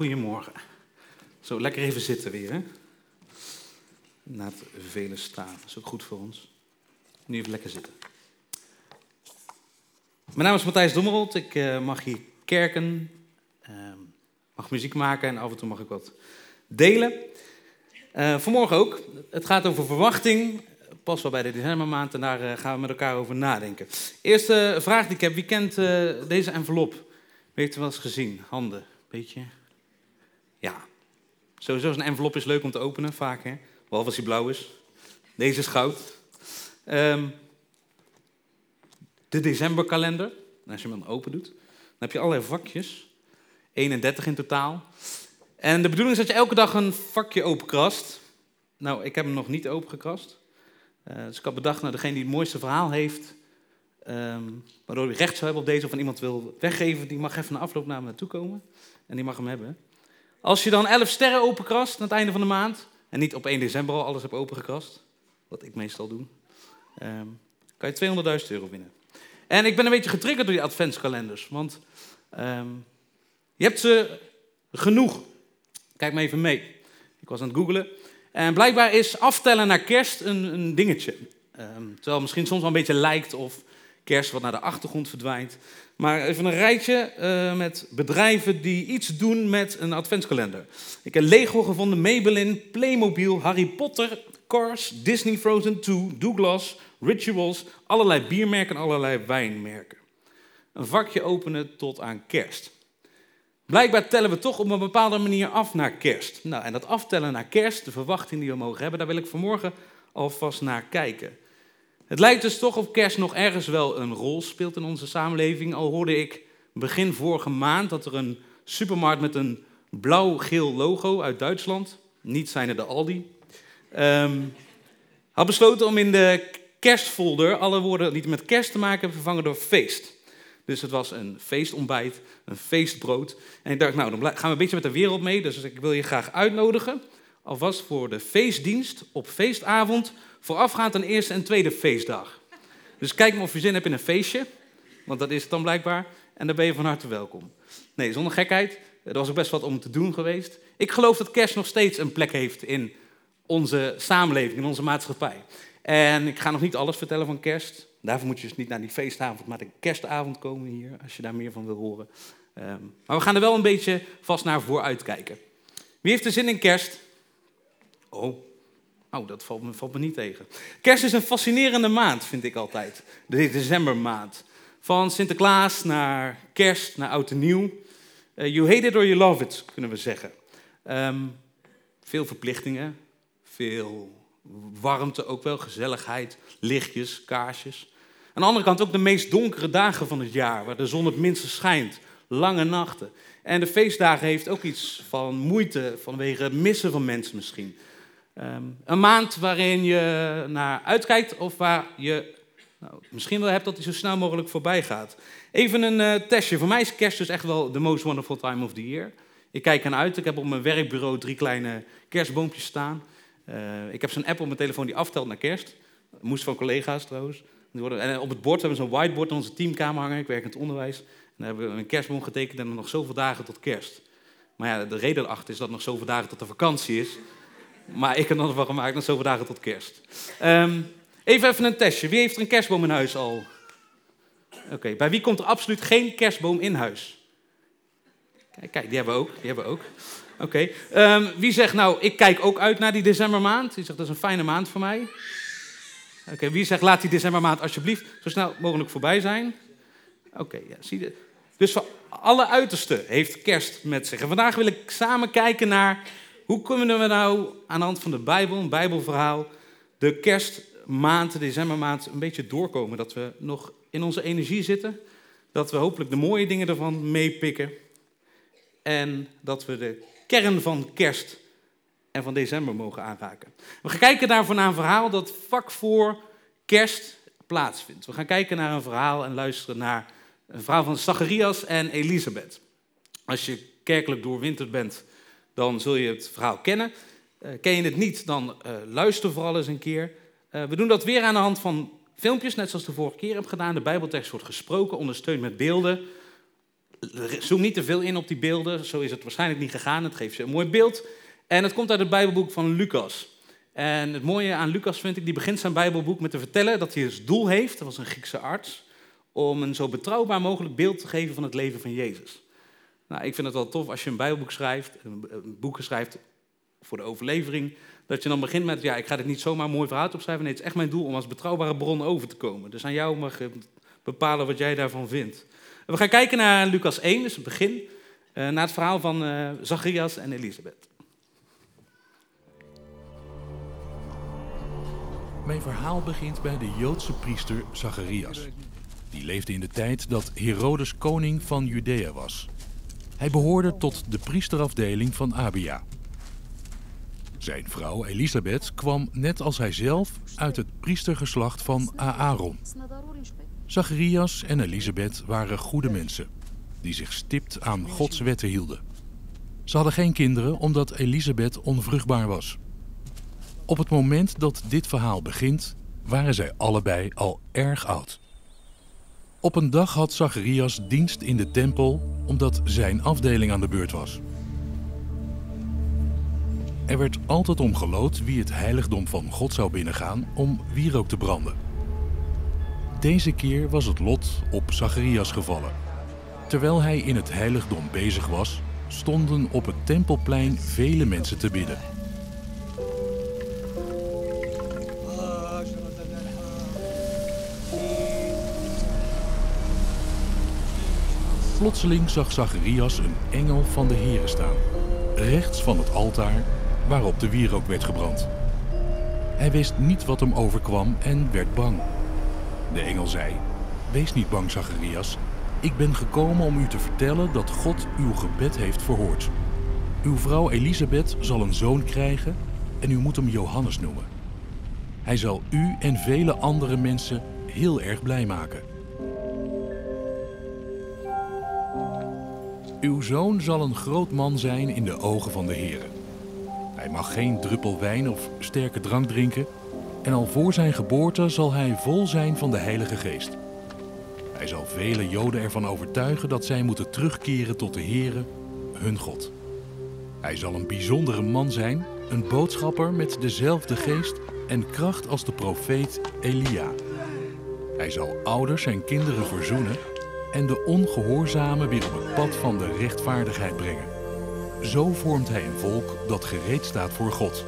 Goedemorgen. Zo, lekker even zitten weer, hè? Na het vele staan. Dat is ook goed voor ons. Nu even lekker zitten. Mijn naam is Matthijs Dommerold. Ik uh, mag hier kerken, uh, mag muziek maken en af en toe mag ik wat delen. Uh, vanmorgen ook. Het gaat over verwachting. Pas wel bij de decembermaand en daar gaan we met elkaar over nadenken. Eerste vraag die ik heb. Wie kent deze envelop? Heeft u wel eens gezien? Handen, beetje. Ja. Sowieso is een envelop is leuk om te openen, vaak hè. Behalve als hij blauw is. Deze is goud. Um, de decemberkalender. als je hem open doet, dan heb je allerlei vakjes. 31 in totaal. En de bedoeling is dat je elke dag een vakje openkrast. Nou, ik heb hem nog niet opengekrast. Uh, dus ik had bedacht, nou, degene die het mooiste verhaal heeft, um, waardoor je recht zou hebben op deze of van iemand wil weggeven, die mag even een afloop naar me naartoe komen. En die mag hem hebben. Als je dan 11 sterren openkrast aan het einde van de maand, en niet op 1 december al alles hebt opengekrast, wat ik meestal doe, um, kan je 200.000 euro winnen. En ik ben een beetje getriggerd door die adventskalenders, want um, je hebt ze genoeg. Kijk maar even mee. Ik was aan het googlen. En blijkbaar is aftellen naar kerst een, een dingetje. Um, terwijl misschien soms wel een beetje lijkt of kerst wat naar de achtergrond verdwijnt. Maar even een rijtje uh, met bedrijven die iets doen met een adventskalender. Ik heb Lego gevonden, Maybelline, Playmobil, Harry Potter, Cars, Disney Frozen 2, Douglas, Rituals, allerlei biermerken en allerlei wijnmerken. Een vakje openen tot aan kerst. Blijkbaar tellen we toch op een bepaalde manier af naar kerst. Nou, en dat aftellen naar kerst, de verwachting die we mogen hebben, daar wil ik vanmorgen alvast naar kijken. Het lijkt dus toch of kerst nog ergens wel een rol speelt in onze samenleving. Al hoorde ik begin vorige maand dat er een supermarkt met een blauw-geel logo uit Duitsland, niet zijnde de Aldi, um, had besloten om in de kerstfolder alle woorden die met kerst te maken vervangen door feest. Dus het was een feestontbijt, een feestbrood. En ik dacht, nou, dan gaan we een beetje met de wereld mee. Dus ik wil je graag uitnodigen, alvast voor de feestdienst op feestavond, voorafgaand aan eerste en tweede feestdag. Dus kijk maar of je zin hebt in een feestje, want dat is het dan blijkbaar. En dan ben je van harte welkom. Nee, zonder gekheid, er was ook best wat om te doen geweest. Ik geloof dat kerst nog steeds een plek heeft in onze samenleving, in onze maatschappij. En ik ga nog niet alles vertellen van kerst. Daarvoor moet je dus niet naar die feestavond, maar de kerstavond komen hier, als je daar meer van wil horen. Um, maar we gaan er wel een beetje vast naar vooruit kijken. Wie heeft er zin in kerst? Oh, oh dat valt me, valt me niet tegen. Kerst is een fascinerende maand, vind ik altijd. De decembermaand. Van Sinterklaas naar kerst, naar oud en nieuw. Uh, you hate it or you love it, kunnen we zeggen. Um, veel verplichtingen, veel warmte ook wel, gezelligheid, lichtjes, kaarsjes. Aan de andere kant ook de meest donkere dagen van het jaar, waar de zon het minste schijnt, lange nachten. En de feestdagen heeft ook iets van moeite vanwege het missen van mensen misschien. Um, een maand waarin je naar uitkijkt of waar je nou, misschien wel hebt dat hij zo snel mogelijk voorbij gaat. Even een uh, testje. Voor mij is kerst dus echt wel the most wonderful time of the year. Ik kijk ernaar uit. Ik heb op mijn werkbureau drie kleine kerstboompjes staan. Uh, ik heb zo'n app op mijn telefoon die aftelt naar kerst. Moest van collega's trouwens. En op het bord hebben we zo'n whiteboard in onze teamkamer hangen. Ik werk in het onderwijs. En daar hebben we een kerstboom getekend en nog zoveel dagen tot kerst. Maar ja, de reden erachter is dat er nog zoveel dagen tot de vakantie is. Maar ik heb er nog van gemaakt nog zoveel dagen tot kerst. Um, even even een testje. Wie heeft er een kerstboom in huis al? Oké, bij wie komt er absoluut geen kerstboom in huis? Kijk, kijk die hebben we ook. Die hebben we ook. Oké. Um, wie zegt nou, ik kijk ook uit naar die decembermaand? Die zegt, dat is een fijne maand voor mij. Oké, wie zegt, laat die decembermaand alsjeblieft zo snel mogelijk voorbij zijn? Oké, ja, zie je. Dus voor alle uitersten heeft kerst met zich. En vandaag wil ik samen kijken naar hoe kunnen we nou aan de hand van de Bijbel, een Bijbelverhaal, de kerstmaand, de decembermaand, een beetje doorkomen. Dat we nog in onze energie zitten. Dat we hopelijk de mooie dingen ervan meepikken. En dat we de kern van kerst en van december mogen aanraken. We gaan kijken daarvoor naar een verhaal dat vak voor kerst plaatsvindt. We gaan kijken naar een verhaal en luisteren naar een verhaal van Zacharias en Elisabeth. Als je kerkelijk doorwinterd bent, dan zul je het verhaal kennen. Uh, ken je het niet, dan uh, luister vooral eens een keer. Uh, we doen dat weer aan de hand van filmpjes, net zoals de vorige keer heb gedaan. De Bijbeltekst wordt gesproken, ondersteund met beelden. zoom niet te veel in op die beelden, zo is het waarschijnlijk niet gegaan. Het geeft je een mooi beeld. En het komt uit het Bijbelboek van Lucas. En het mooie aan Lucas vind ik, die begint zijn Bijbelboek met te vertellen dat hij als doel heeft, dat was een Griekse arts, om een zo betrouwbaar mogelijk beeld te geven van het leven van Jezus. Nou, ik vind het wel tof als je een Bijbelboek schrijft, een boek schrijft voor de overlevering, dat je dan begint met, ja, ik ga dit niet zomaar mooi verhaal opschrijven, nee, het is echt mijn doel om als betrouwbare bron over te komen. Dus aan jou mag bepalen wat jij daarvan vindt. we gaan kijken naar Lucas 1, dus het begin, uh, naar het verhaal van uh, Zacharias en Elisabeth. Mijn verhaal begint bij de Joodse priester Zacharias. Die leefde in de tijd dat Herodes koning van Judea was. Hij behoorde tot de priesterafdeling van Abia. Zijn vrouw Elisabeth kwam net als hij zelf uit het priestergeslacht van Aaron. Zacharias en Elisabeth waren goede mensen die zich stipt aan Gods wetten hielden. Ze hadden geen kinderen omdat Elisabeth onvruchtbaar was. Op het moment dat dit verhaal begint, waren zij allebei al erg oud. Op een dag had Zacharias dienst in de tempel omdat zijn afdeling aan de beurt was. Er werd altijd om geloot wie het heiligdom van God zou binnengaan om wierook te branden. Deze keer was het lot op Zacharias gevallen. Terwijl hij in het heiligdom bezig was, stonden op het tempelplein vele mensen te bidden. Plotseling zag Zacharias een engel van de Heere staan, rechts van het altaar waarop de wierook werd gebrand. Hij wist niet wat hem overkwam en werd bang. De engel zei: Wees niet bang, Zacharias. Ik ben gekomen om u te vertellen dat God uw gebed heeft verhoord. Uw vrouw Elisabeth zal een zoon krijgen en u moet hem Johannes noemen. Hij zal u en vele andere mensen heel erg blij maken. Uw zoon zal een groot man zijn in de ogen van de Heer. Hij mag geen druppel wijn of sterke drank drinken en al voor zijn geboorte zal hij vol zijn van de Heilige Geest. Hij zal vele Joden ervan overtuigen dat zij moeten terugkeren tot de Heere, hun God. Hij zal een bijzondere man zijn, een boodschapper met dezelfde geest en kracht als de profeet Elia. Hij zal ouders en kinderen verzoenen en de ongehoorzamen weer op het pad van de rechtvaardigheid brengen. Zo vormt hij een volk dat gereed staat voor God.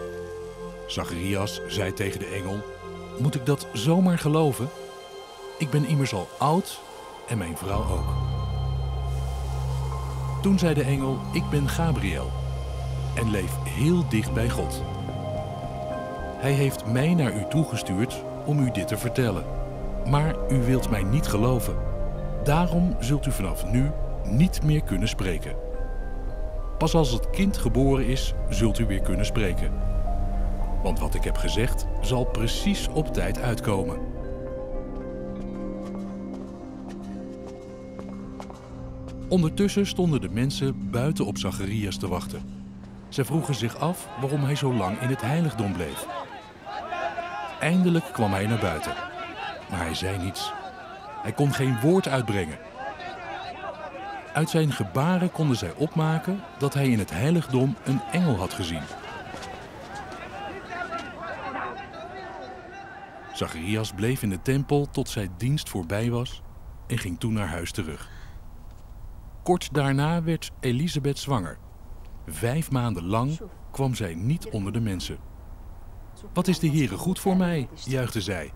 Zacharias zei tegen de engel: Moet ik dat zomaar geloven? Ik ben immers al oud en mijn vrouw ook. Toen zei de engel: Ik ben Gabriel en leef heel dicht bij God. Hij heeft mij naar u toegestuurd om u dit te vertellen. Maar u wilt mij niet geloven. Daarom zult u vanaf nu niet meer kunnen spreken. Pas als het kind geboren is, zult u weer kunnen spreken. Want wat ik heb gezegd zal precies op tijd uitkomen. Ondertussen stonden de mensen buiten op Zacharias te wachten. Ze vroegen zich af waarom hij zo lang in het heiligdom bleef. Eindelijk kwam hij naar buiten, maar hij zei niets. Hij kon geen woord uitbrengen. Uit zijn gebaren konden zij opmaken dat hij in het heiligdom een engel had gezien. Zacharias bleef in de tempel tot zijn dienst voorbij was en ging toen naar huis terug. Kort daarna werd Elisabeth zwanger. Vijf maanden lang kwam zij niet onder de mensen. Wat is de Heere goed voor mij, juichte zij.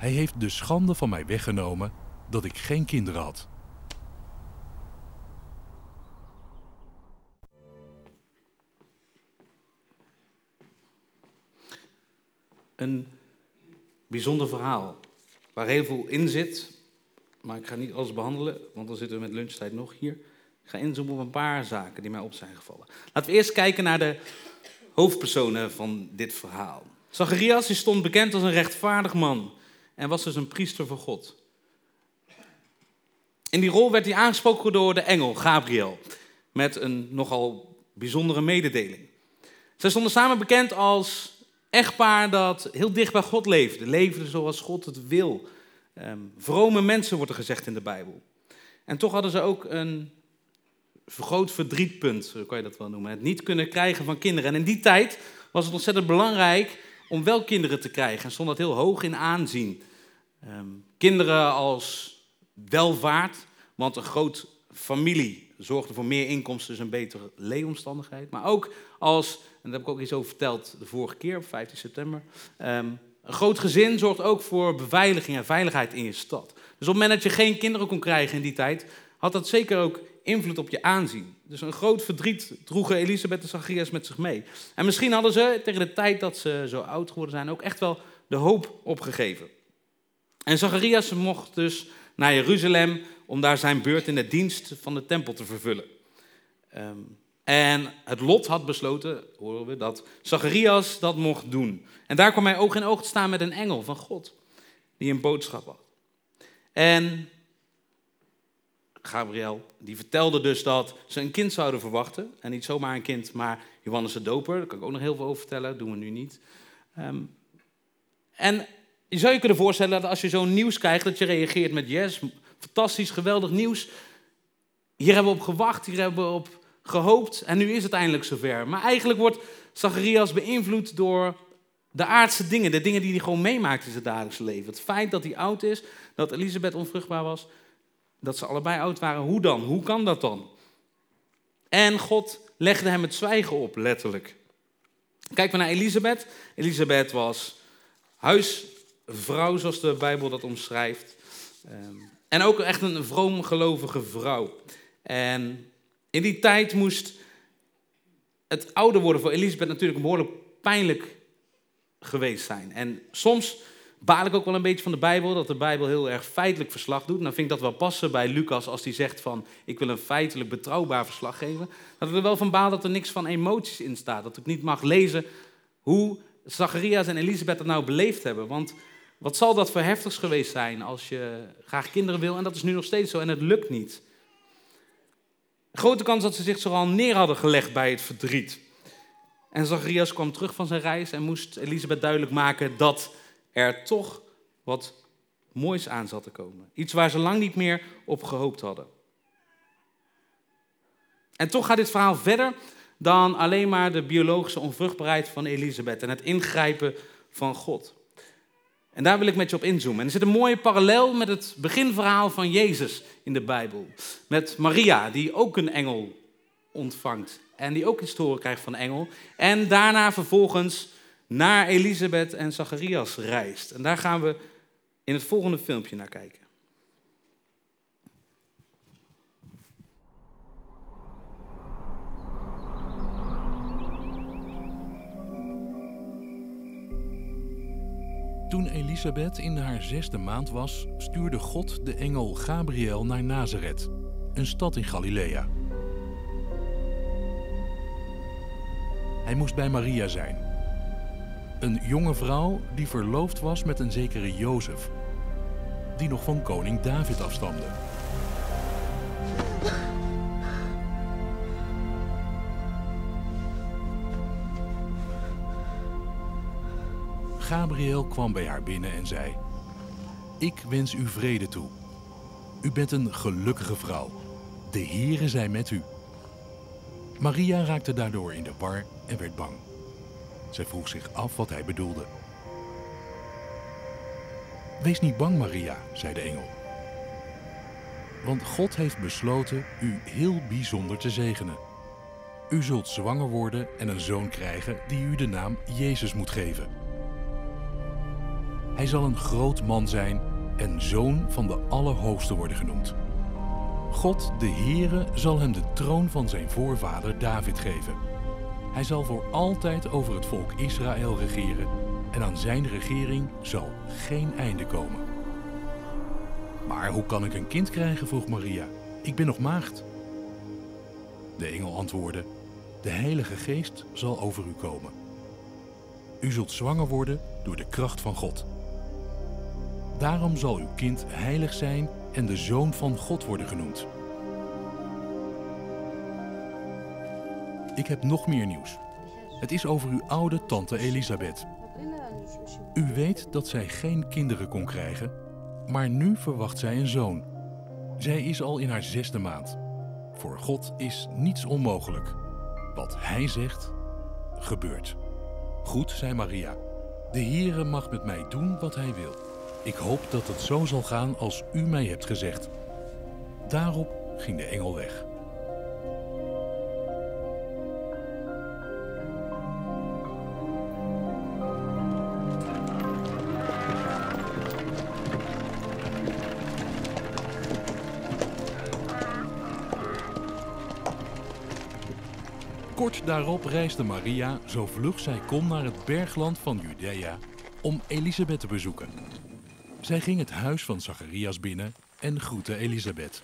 Hij heeft de schande van mij weggenomen dat ik geen kinderen had. Een bijzonder verhaal waar heel veel in zit, maar ik ga niet alles behandelen, want dan zitten we met lunchtijd nog hier. Ik ga inzoomen op een paar zaken die mij op zijn gevallen. Laten we eerst kijken naar de hoofdpersonen van dit verhaal. Zacharias stond bekend als een rechtvaardig man en was dus een priester voor God. In die rol werd hij aangesproken door de engel Gabriel met een nogal bijzondere mededeling. Zij stonden samen bekend als echtpaar dat heel dicht bij God leefde, leefde zoals God het wil. Um, vrome mensen wordt er gezegd in de Bijbel. En toch hadden ze ook een groot verdrietpunt, zo kan je dat wel noemen. Het niet kunnen krijgen van kinderen. En in die tijd was het ontzettend belangrijk om wel kinderen te krijgen. En stond dat heel hoog in aanzien. Ehm, kinderen als welvaart, want een groot familie zorgde voor meer inkomsten, dus een betere leefomstandigheid. Maar ook als, en daar heb ik ook iets over verteld de vorige keer, op 15 september. Ehm, een groot gezin zorgt ook voor beveiliging en veiligheid in je stad. Dus op het moment dat je geen kinderen kon krijgen in die tijd, had dat zeker ook invloed op je aanzien. Dus een groot verdriet droegen Elisabeth en Zacharias met zich mee. En misschien hadden ze tegen de tijd dat ze zo oud geworden zijn ook echt wel de hoop opgegeven. En Zacharias mocht dus naar Jeruzalem om daar zijn beurt in de dienst van de tempel te vervullen. Ehm, en het lot had besloten, horen we, dat Zacharias dat mocht doen. En daar kwam hij oog in oog te staan met een engel van God, die een boodschap had. En Gabriel, die vertelde dus dat ze een kind zouden verwachten. En niet zomaar een kind, maar Johannes de Doper. Daar kan ik ook nog heel veel over vertellen, dat doen we nu niet. Ehm, en je zou je kunnen voorstellen dat als je zo'n nieuws krijgt, dat je reageert met yes, fantastisch, geweldig nieuws. Hier hebben we op gewacht, hier hebben we op gehoopt en nu is het eindelijk zover. Maar eigenlijk wordt Zacharias beïnvloed door de aardse dingen, de dingen die hij gewoon meemaakt in zijn dagelijkse leven. Het feit dat hij oud is, dat Elisabeth onvruchtbaar was, dat ze allebei oud waren. Hoe dan? Hoe kan dat dan? En God legde hem het zwijgen op, letterlijk. Kijken we naar Elisabeth. Elisabeth was huisvrouw, zoals de Bijbel dat omschrijft. Ehm, en ook echt een vroomgelovige vrouw. En in die tijd moest het ouder worden voor Elisabeth natuurlijk behoorlijk pijnlijk geweest zijn. En soms baal ik ook wel een beetje van de Bijbel, dat de Bijbel heel erg feitelijk verslag doet. Nou vind ik dat wel passen bij Lucas als hij zegt van, ik wil een feitelijk betrouwbaar verslag geven. Dat ik er wel van baal dat er niks van emoties in staat. Dat ik niet mag lezen hoe Zacharias en Elisabeth dat nou beleefd hebben. Want wat zal dat voor heftigs geweest zijn als je graag kinderen wil en dat is nu nog steeds zo en het lukt niet. Grote kans dat ze zich zoal neer hadden gelegd bij het verdriet. En Zacharias kwam terug van zijn reis en moest Elisabeth duidelijk maken dat er toch wat moois aan zat te komen. Iets waar ze lang niet meer op gehoopt hadden. En toch gaat dit verhaal verder dan alleen maar de biologische onvruchtbaarheid van Elisabeth en het ingrijpen van God. En daar wil ik met je op inzoomen. En er zit een mooie parallel met het beginverhaal van Jezus in de Bijbel. Met Maria, die ook een engel ontvangt. En die ook iets horen krijgt van een engel. En daarna vervolgens naar Elisabeth en Zacharias reist. En daar gaan we in het volgende filmpje naar kijken. Elisabeth in haar zesde maand was, stuurde God de engel Gabriel naar Nazareth, een stad in Galilea. Hij moest bij Maria zijn, een jonge vrouw die verloofd was met een zekere Jozef, die nog van koning David afstamde. Gabriel kwam bij haar binnen en zei: Ik wens u vrede toe. U bent een gelukkige vrouw. De Heere zij met u. Maria raakte daardoor in de war en werd bang. Zij vroeg zich af wat hij bedoelde. Wees niet bang, Maria, zei de engel. Want God heeft besloten u heel bijzonder te zegenen. U zult zwanger worden en een zoon krijgen die u de naam Jezus moet geven. Hij zal een groot man zijn en zoon van de Allerhoogste worden genoemd. God, de Heere, zal hem de troon van zijn voorvader David geven. Hij zal voor altijd over het volk Israël regeren en aan zijn regering zal geen einde komen. Maar hoe kan ik een kind krijgen? vroeg Maria. Ik ben nog maagd. De engel antwoordde: De Heilige Geest zal over u komen. U zult zwanger worden door de kracht van God. Daarom zal uw kind heilig zijn en de zoon van God worden genoemd. Ik heb nog meer nieuws. Het is over uw oude tante Elisabeth. U weet dat zij geen kinderen kon krijgen, maar nu verwacht zij een zoon. Zij is al in haar zesde maand. Voor God is niets onmogelijk. Wat Hij zegt, gebeurt. Goed, zei Maria. De Heere mag met mij doen wat Hij wil. Ik hoop dat het zo zal gaan als U mij hebt gezegd. Daarop ging de engel weg. Kort daarop reisde Maria zo vlug zij kon naar het bergland van Judea om Elisabeth te bezoeken. Zij ging het huis van Zacharias binnen en groette Elisabeth.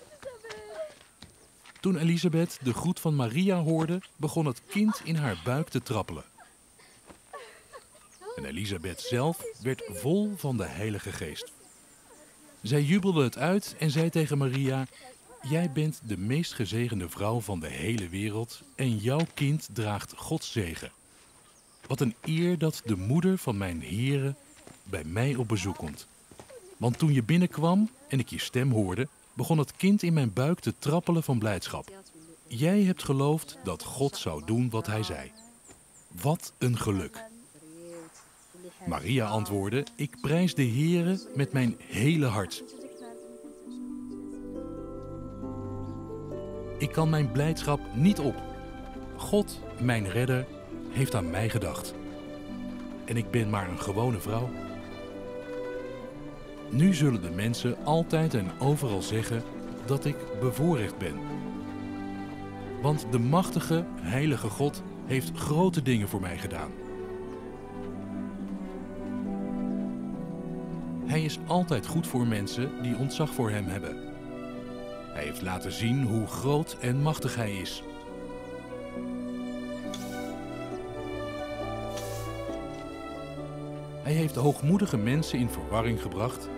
Toen Elisabeth de groet van Maria hoorde, begon het kind in haar buik te trappelen. En Elisabeth zelf werd vol van de Heilige Geest. Zij jubelde het uit en zei tegen Maria: Jij bent de meest gezegende vrouw van de hele wereld en jouw kind draagt Gods zegen. Wat een eer dat de moeder van mijn Here bij mij op bezoek komt. Want toen je binnenkwam en ik je stem hoorde, begon het kind in mijn buik te trappelen van blijdschap. Jij hebt geloofd dat God zou doen wat hij zei. Wat een geluk. Maria antwoordde: Ik prijs de Heere met mijn hele hart. Ik kan mijn blijdschap niet op. God, mijn redder, heeft aan mij gedacht. En ik ben maar een gewone vrouw. Nu zullen de mensen altijd en overal zeggen dat ik bevoorrecht ben. Want de machtige, heilige God heeft grote dingen voor mij gedaan. Hij is altijd goed voor mensen die ontzag voor hem hebben. Hij heeft laten zien hoe groot en machtig hij is. Hij heeft hoogmoedige mensen in verwarring gebracht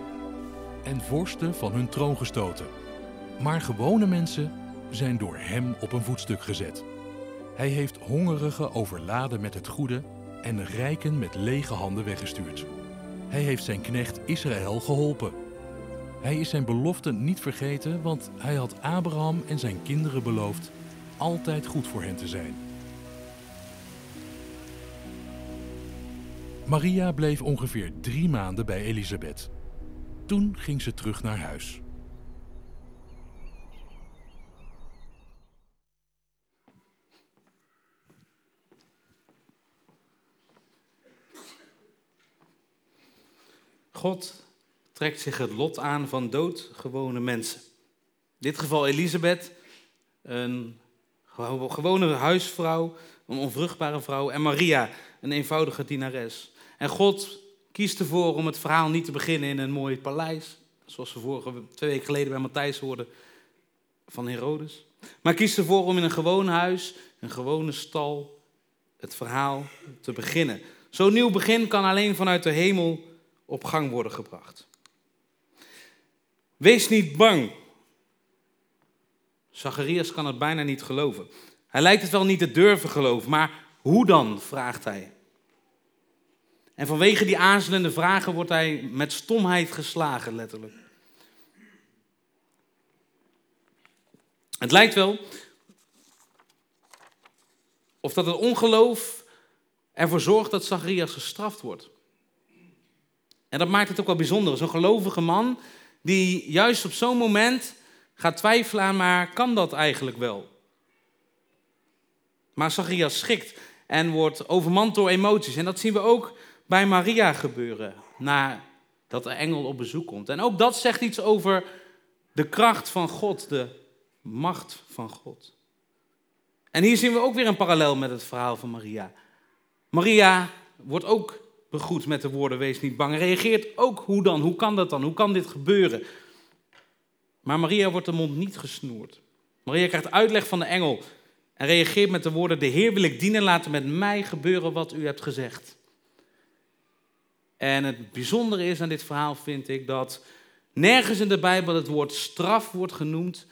en vorsten van hun troon gestoten. Maar gewone mensen zijn door hem op een voetstuk gezet. Hij heeft hongerigen overladen met het goede en rijken met lege handen weggestuurd. Hij heeft zijn knecht Israël geholpen. Hij is zijn belofte niet vergeten, want hij had Abraham en zijn kinderen beloofd altijd goed voor hen te zijn. Maria bleef ongeveer drie maanden bij Elisabeth. Toen ging ze terug naar huis. God trekt zich het lot aan van doodgewone mensen. In dit geval Elisabeth, een gewone huisvrouw, een onvruchtbare vrouw, en Maria, een eenvoudige dienares. En God kiest ervoor om het verhaal niet te beginnen in een mooi paleis, zoals we vorige twee weken geleden bij Matthijs hoorden van Herodes. Maar kiest ervoor om in een gewoon huis, een gewone stal, het verhaal te beginnen. Zo'n nieuw begin kan alleen vanuit de hemel op gang worden gebracht. Wees niet bang. Zacharias kan het bijna niet geloven. Hij lijkt het wel niet te durven geloven, maar hoe dan? vraagt hij. En vanwege die aarzelende vragen wordt hij met stomheid geslagen, letterlijk. Het lijkt wel of dat het ongeloof ervoor zorgt dat Zacharias gestraft wordt. En dat maakt het ook wel bijzonder. Zo'n gelovige man die juist op zo'n moment gaat twijfelen aan, maar kan dat eigenlijk wel? Maar Zacharias schikt en wordt overmand door emoties. En dat zien we ook bij Maria gebeuren, nadat de engel op bezoek komt. En ook dat zegt iets over de kracht van God, de macht van God. En hier zien we ook weer een parallel met het verhaal van Maria. Maria wordt ook begroet met de woorden wees niet bang. reageert ook hoe dan? Hoe kan dat dan? Hoe kan dit gebeuren? Maar Maria wordt de mond niet gesnoerd. Maria krijgt uitleg van de engel en reageert met de woorden: De Heer wil ik dienen, laten met mij gebeuren wat u hebt gezegd. En het bijzondere is aan dit verhaal, vind ik, dat nergens in de Bijbel het woord straf wordt genoemd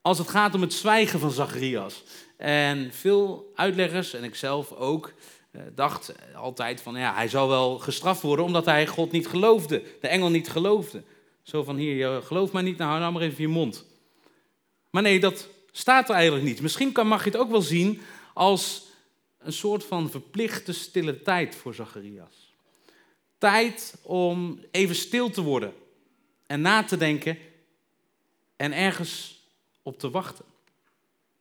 als het gaat om het zwijgen van Zacharias. En veel uitleggers, en ik zelf ook, eh, dacht altijd van ja, hij zou wel gestraft worden omdat hij God niet geloofde, de engel niet geloofde. Zo van hier, je gelooft mij niet, nou hou nou maar even je mond. Maar nee, dat staat er eigenlijk niet. Misschien kan, mag je het ook wel zien als een soort van verplichte stille tijd voor Zacharias. Tijd om even stil te worden en na te denken en ergens op te wachten.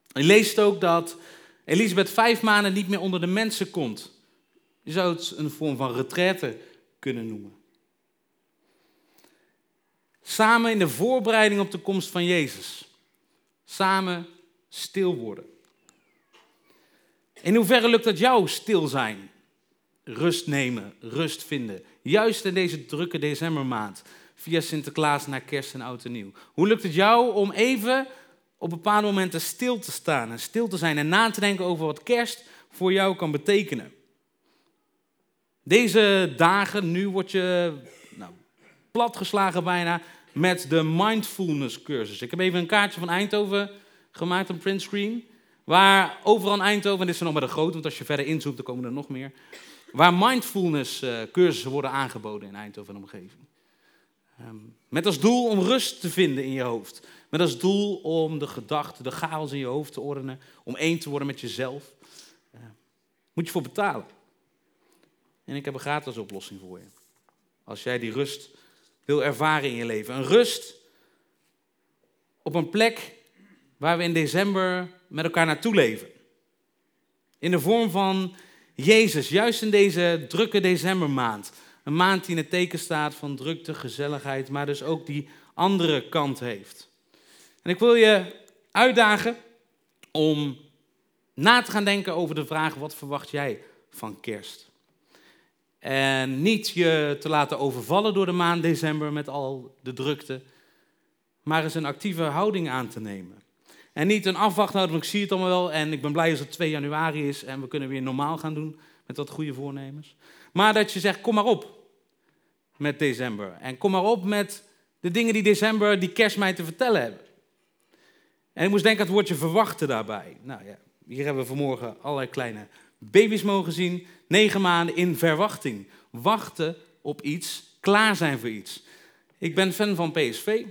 Je leest ook dat Elisabeth vijf maanden niet meer onder de mensen komt. Je zou het een vorm van retraite kunnen noemen. Samen in de voorbereiding op de komst van Jezus. Samen stil worden. In hoeverre lukt het jou stil zijn? Rust nemen, rust vinden. Juist in deze drukke decembermaand. Via Sinterklaas naar kerst en oud en nieuw. Hoe lukt het jou om even op bepaalde momenten stil te staan en stil te zijn en na te denken over wat kerst voor jou kan betekenen? Deze dagen, nu word je nou, platgeslagen bijna met de mindfulness cursus. Ik heb even een kaartje van Eindhoven gemaakt, een printscreen. Waar overal in Eindhoven, en dit is nog maar de grote, want als je verder inzoomt, dan komen er nog meer. Waar mindfulness uh, cursussen worden aangeboden in Eindhoven en omgeving. Um, met als doel om rust te vinden in je hoofd. Met als doel om de gedachten, de chaos in je hoofd te ordenen. Om één te worden met jezelf. Uh, moet je voor betalen. En ik heb een gratis oplossing voor je. Als jij die rust wil ervaren in je leven. Een rust op een plek waar we in december met elkaar naartoe leven. In de vorm van Jezus, juist in deze drukke decembermaand. Een maand die in het teken staat van drukte, gezelligheid, maar dus ook die andere kant heeft. En ik wil je uitdagen om na te gaan denken over de vraag: wat verwacht jij van kerst? En niet je te laten overvallen door de maand december met al de drukte, maar eens een actieve houding aan te nemen. En niet een afwachthouding, ik zie het allemaal wel en ik ben blij als het 2 januari is en we kunnen weer normaal gaan doen met wat goede voornemens. Maar dat je zegt, kom maar op met december. En kom maar op met de dingen die december, die kerst mij te vertellen hebben. En ik moest denken aan het woordje verwachten daarbij. Nou ja, hier hebben we vanmorgen allerlei kleine baby's mogen zien. Negen maanden in verwachting. Wachten op iets, klaar zijn voor iets. Ik ben fan van PSV.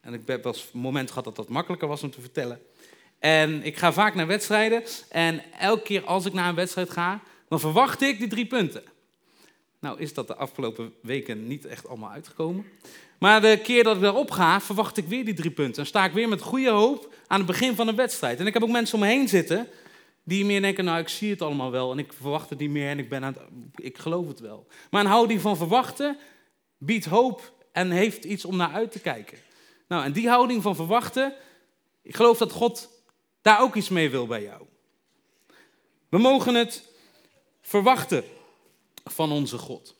En ik heb wel een moment gehad dat dat makkelijker was om te vertellen. En ik ga vaak naar wedstrijden. En elke keer als ik naar een wedstrijd ga, dan verwacht ik die drie punten. Nou is dat de afgelopen weken niet echt allemaal uitgekomen. Maar de keer dat ik daarop ga, verwacht ik weer die drie punten. Dan sta ik weer met goede hoop aan het begin van een wedstrijd. En ik heb ook mensen om me heen zitten die meer denken, nou ik zie het allemaal wel en ik verwacht het niet meer en ik, ben aan ik geloof het wel. Maar een houding van verwachten biedt hoop en heeft iets om naar uit te kijken. Nou, en die houding van verwachten, ik geloof dat God daar ook iets mee wil bij jou. We mogen het verwachten van onze God.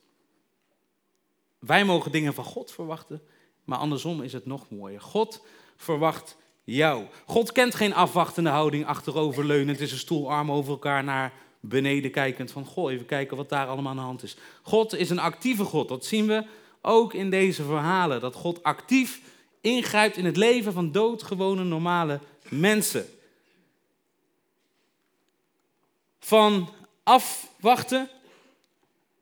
Wij mogen dingen van God verwachten, maar andersom is het nog mooier. God verwacht jou. God kent geen afwachtende houding, achteroverleunend, is een stoel arm over elkaar naar beneden kijkend. Van goh, even kijken wat daar allemaal aan de hand is. God is een actieve God. Dat zien we ook in deze verhalen. Dat God actief ingrijpt in het leven van doodgewone normale mensen. Van afwachten,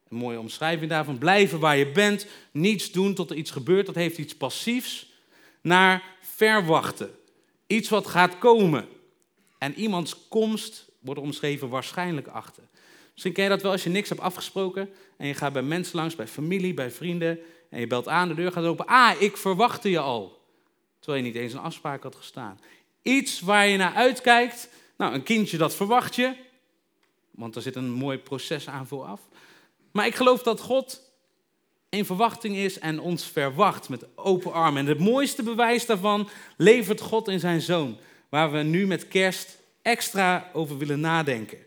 een mooie omschrijving daarvan, blijven waar je bent, niets doen tot er iets gebeurt, dat heeft iets passiefs, naar verwachten. Iets wat gaat komen. En iemands komst wordt omschreven waarschijnlijk achter. Misschien ken je dat wel als je niks hebt afgesproken en je gaat bij mensen langs, bij familie, bij vrienden en je belt aan, de deur gaat open. Ah, ik verwachtte je al. Terwijl je niet eens een afspraak had gestaan. Iets waar je naar uitkijkt. Nou, een kindje dat verwacht je, want er zit een mooi proces aan vooraf. Maar ik geloof dat God in verwachting is en ons verwacht met open armen. En het mooiste bewijs daarvan levert God in zijn zoon, waar we nu met kerst extra over willen nadenken.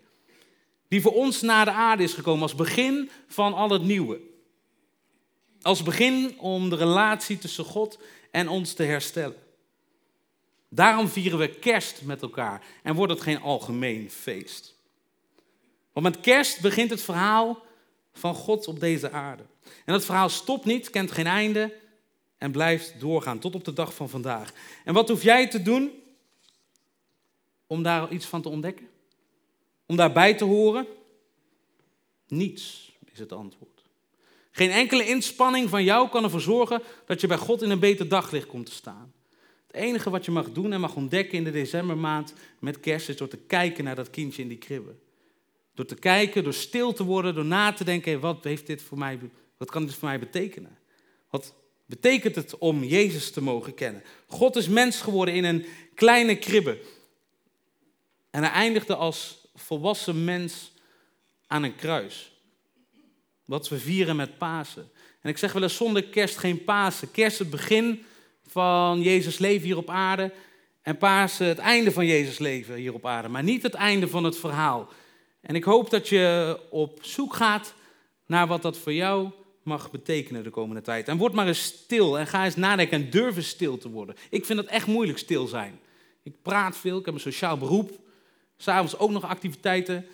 Die voor ons naar de aarde is gekomen als begin van al het nieuwe. Als begin om de relatie tussen God en ons te herstellen. Daarom vieren we kerst met elkaar en wordt het geen algemeen feest. Want met kerst begint het verhaal van God op deze aarde. En dat verhaal stopt niet, kent geen einde en blijft doorgaan tot op de dag van vandaag. En wat hoef jij te doen om daar iets van te ontdekken? Om daarbij te horen? Niets is het antwoord. Geen enkele inspanning van jou kan ervoor zorgen dat je bij God in een beter daglicht komt te staan. Het enige wat je mag doen en mag ontdekken in de decembermaand met kerst is door te kijken naar dat kindje in die kribbe. Door te kijken, door stil te worden, door na te denken, wat, heeft dit voor mij, wat kan dit voor mij betekenen? Wat betekent het om Jezus te mogen kennen? God is mens geworden in een kleine kribbe. En hij eindigde als volwassen mens aan een kruis. Wat we vieren met Pasen. En ik zeg wel eens zonder kerst geen Pasen. Kerst het begin van Jezus leven hier op aarde. En Pasen het einde van Jezus leven hier op aarde. Maar niet het einde van het verhaal. En ik hoop dat je op zoek gaat naar wat dat voor jou mag betekenen de komende tijd. En word maar eens stil en ga eens nadenken en durf eens stil te worden. Ik vind het echt moeilijk stil zijn. Ik praat veel, ik heb een sociaal beroep. S'avonds ook nog activiteiten.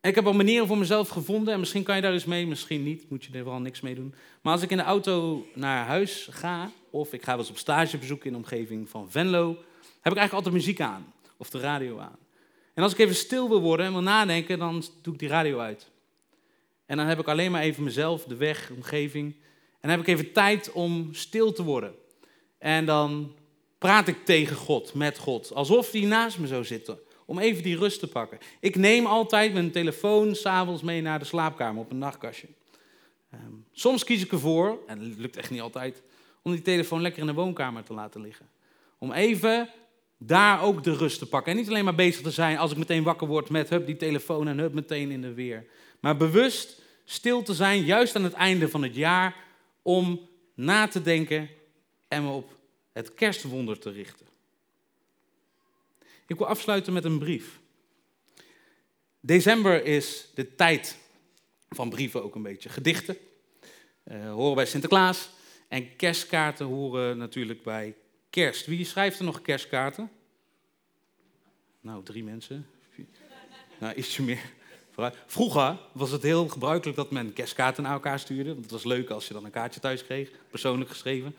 En ik heb al manieren voor mezelf gevonden en misschien kan je daar eens mee, misschien niet, moet je er vooral niks mee doen. Maar als ik in de auto naar huis ga, of ik ga wel eens op stagebezoek in de omgeving van Venlo, heb ik eigenlijk altijd muziek aan, of de radio aan. En als ik even stil wil worden en wil nadenken, dan doe ik die radio uit. En dan heb ik alleen maar even mezelf, de weg, de omgeving. En dan heb ik even tijd om stil te worden. En dan praat ik tegen God, met God, alsof hij naast me zou zitten om even die rust te pakken. Ik neem altijd mijn telefoon s'avonds mee naar de slaapkamer op een nachtkastje. Ehm, soms kies ik ervoor, en het lukt echt niet altijd, om die telefoon lekker in de woonkamer te laten liggen. Om even daar ook de rust te pakken. En niet alleen maar bezig te zijn als ik meteen wakker word met hup die telefoon en hup meteen in de weer. Maar bewust stil te zijn, juist aan het einde van het jaar, om na te denken en me op het kerstwonder te richten. Ik wil afsluiten met een brief. December is de tijd van brieven ook een beetje. Gedichten uh, horen bij Sinterklaas. En kerstkaarten horen natuurlijk bij kerst. Wie schrijft er nog kerstkaarten? Nou, drie mensen. Nou, ietsje meer. Vroeger was het heel gebruikelijk dat men kerstkaarten naar elkaar stuurde. Want het was leuk als je dan een kaartje thuis kreeg, persoonlijk geschreven.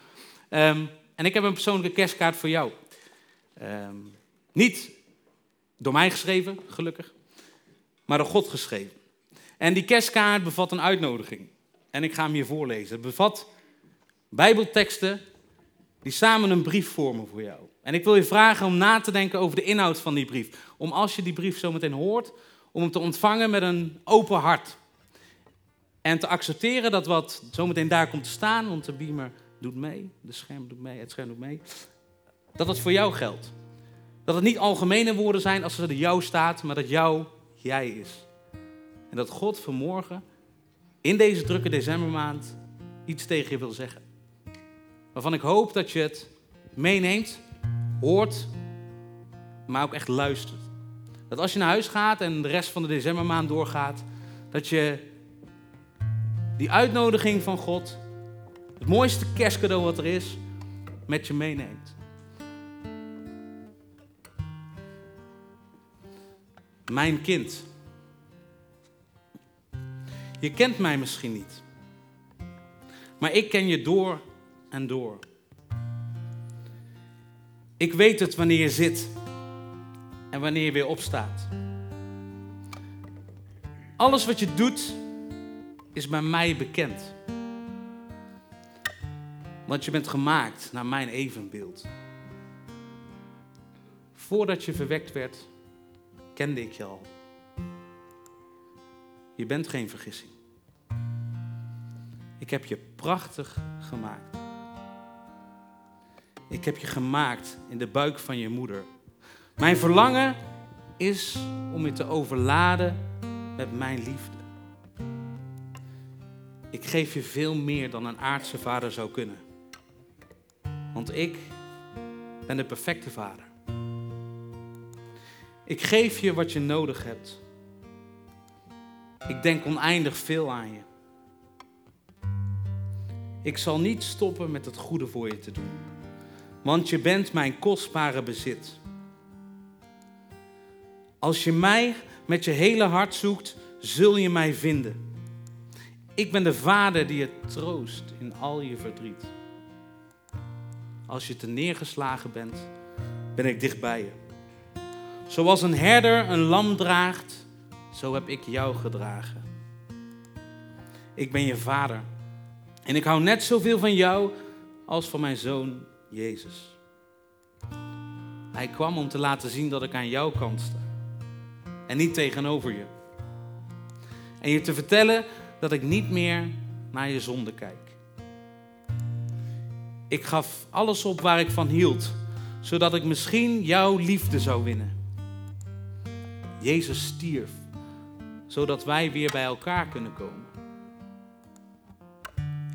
Um, en ik heb een persoonlijke kerstkaart voor jou. Um, niet door mij geschreven, gelukkig, maar door God geschreven. En die kerstkaart bevat een uitnodiging. En ik ga hem hier voorlezen. Het bevat Bijbelteksten die samen een brief vormen voor jou. En ik wil je vragen om na te denken over de inhoud van die brief. Om als je die brief zo meteen hoort, om hem te ontvangen met een open hart. En te accepteren dat wat zometeen daar komt te staan, want de beamer doet mee, de scherm doet mee, het scherm doet mee, dat het voor jou geldt. Dat het niet algemene woorden zijn als er jou staat, maar dat jou jij is. En dat God vanmorgen in deze drukke decembermaand iets tegen je wil zeggen. Waarvan ik hoop dat je het meeneemt, hoort, maar ook echt luistert. Dat als je naar huis gaat en de rest van de decembermaand doorgaat, dat je die uitnodiging van God, het mooiste kerstcadeau wat er is, met je meeneemt. Mijn kind. Je kent mij misschien niet, maar ik ken je door en door. Ik weet het wanneer je zit en wanneer je weer opstaat. Alles wat je doet is bij mij bekend. Want je bent gemaakt naar mijn evenbeeld. Voordat je verwekt werd, kende ik je al. Je bent geen vergissing. Ik heb je prachtig gemaakt. Ik heb je gemaakt in de buik van je moeder. Mijn verlangen is om je te overladen met mijn liefde. Ik geef je veel meer dan een aardse vader zou kunnen. Want ik ben de perfecte vader. Ik geef je wat je nodig hebt. Ik denk oneindig veel aan je. Ik zal niet stoppen met het goede voor je te doen, want je bent mijn kostbare bezit. Als je mij met je hele hart zoekt, zul je mij vinden. Ik ben de vader die je troost in al je verdriet. Als je te neergeslagen bent, ben ik dichtbij je. Zoals een herder een lam draagt, zo heb ik jou gedragen. ik ben je vader. En ik hou net zoveel van jou als van mijn zoon Jezus. Hij kwam om te laten zien dat ik aan jouw kant sta. En niet tegenover je. En je te vertellen dat ik niet meer naar je zonde kijk. Ik gaf alles op waar ik van hield, zodat ik misschien jouw liefde zou winnen. Jezus stierf, zodat wij weer bij elkaar kunnen komen.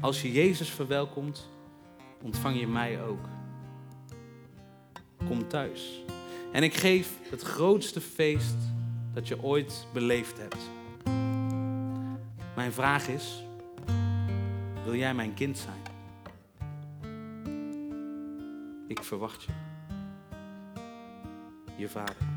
Als je Jezus verwelkomt, ontvang je mij ook. Kom thuis. En ik geef het grootste feest dat je ooit beleefd hebt. Mijn vraag is, wil jij mijn kind zijn? Ik verwacht je. Je vader.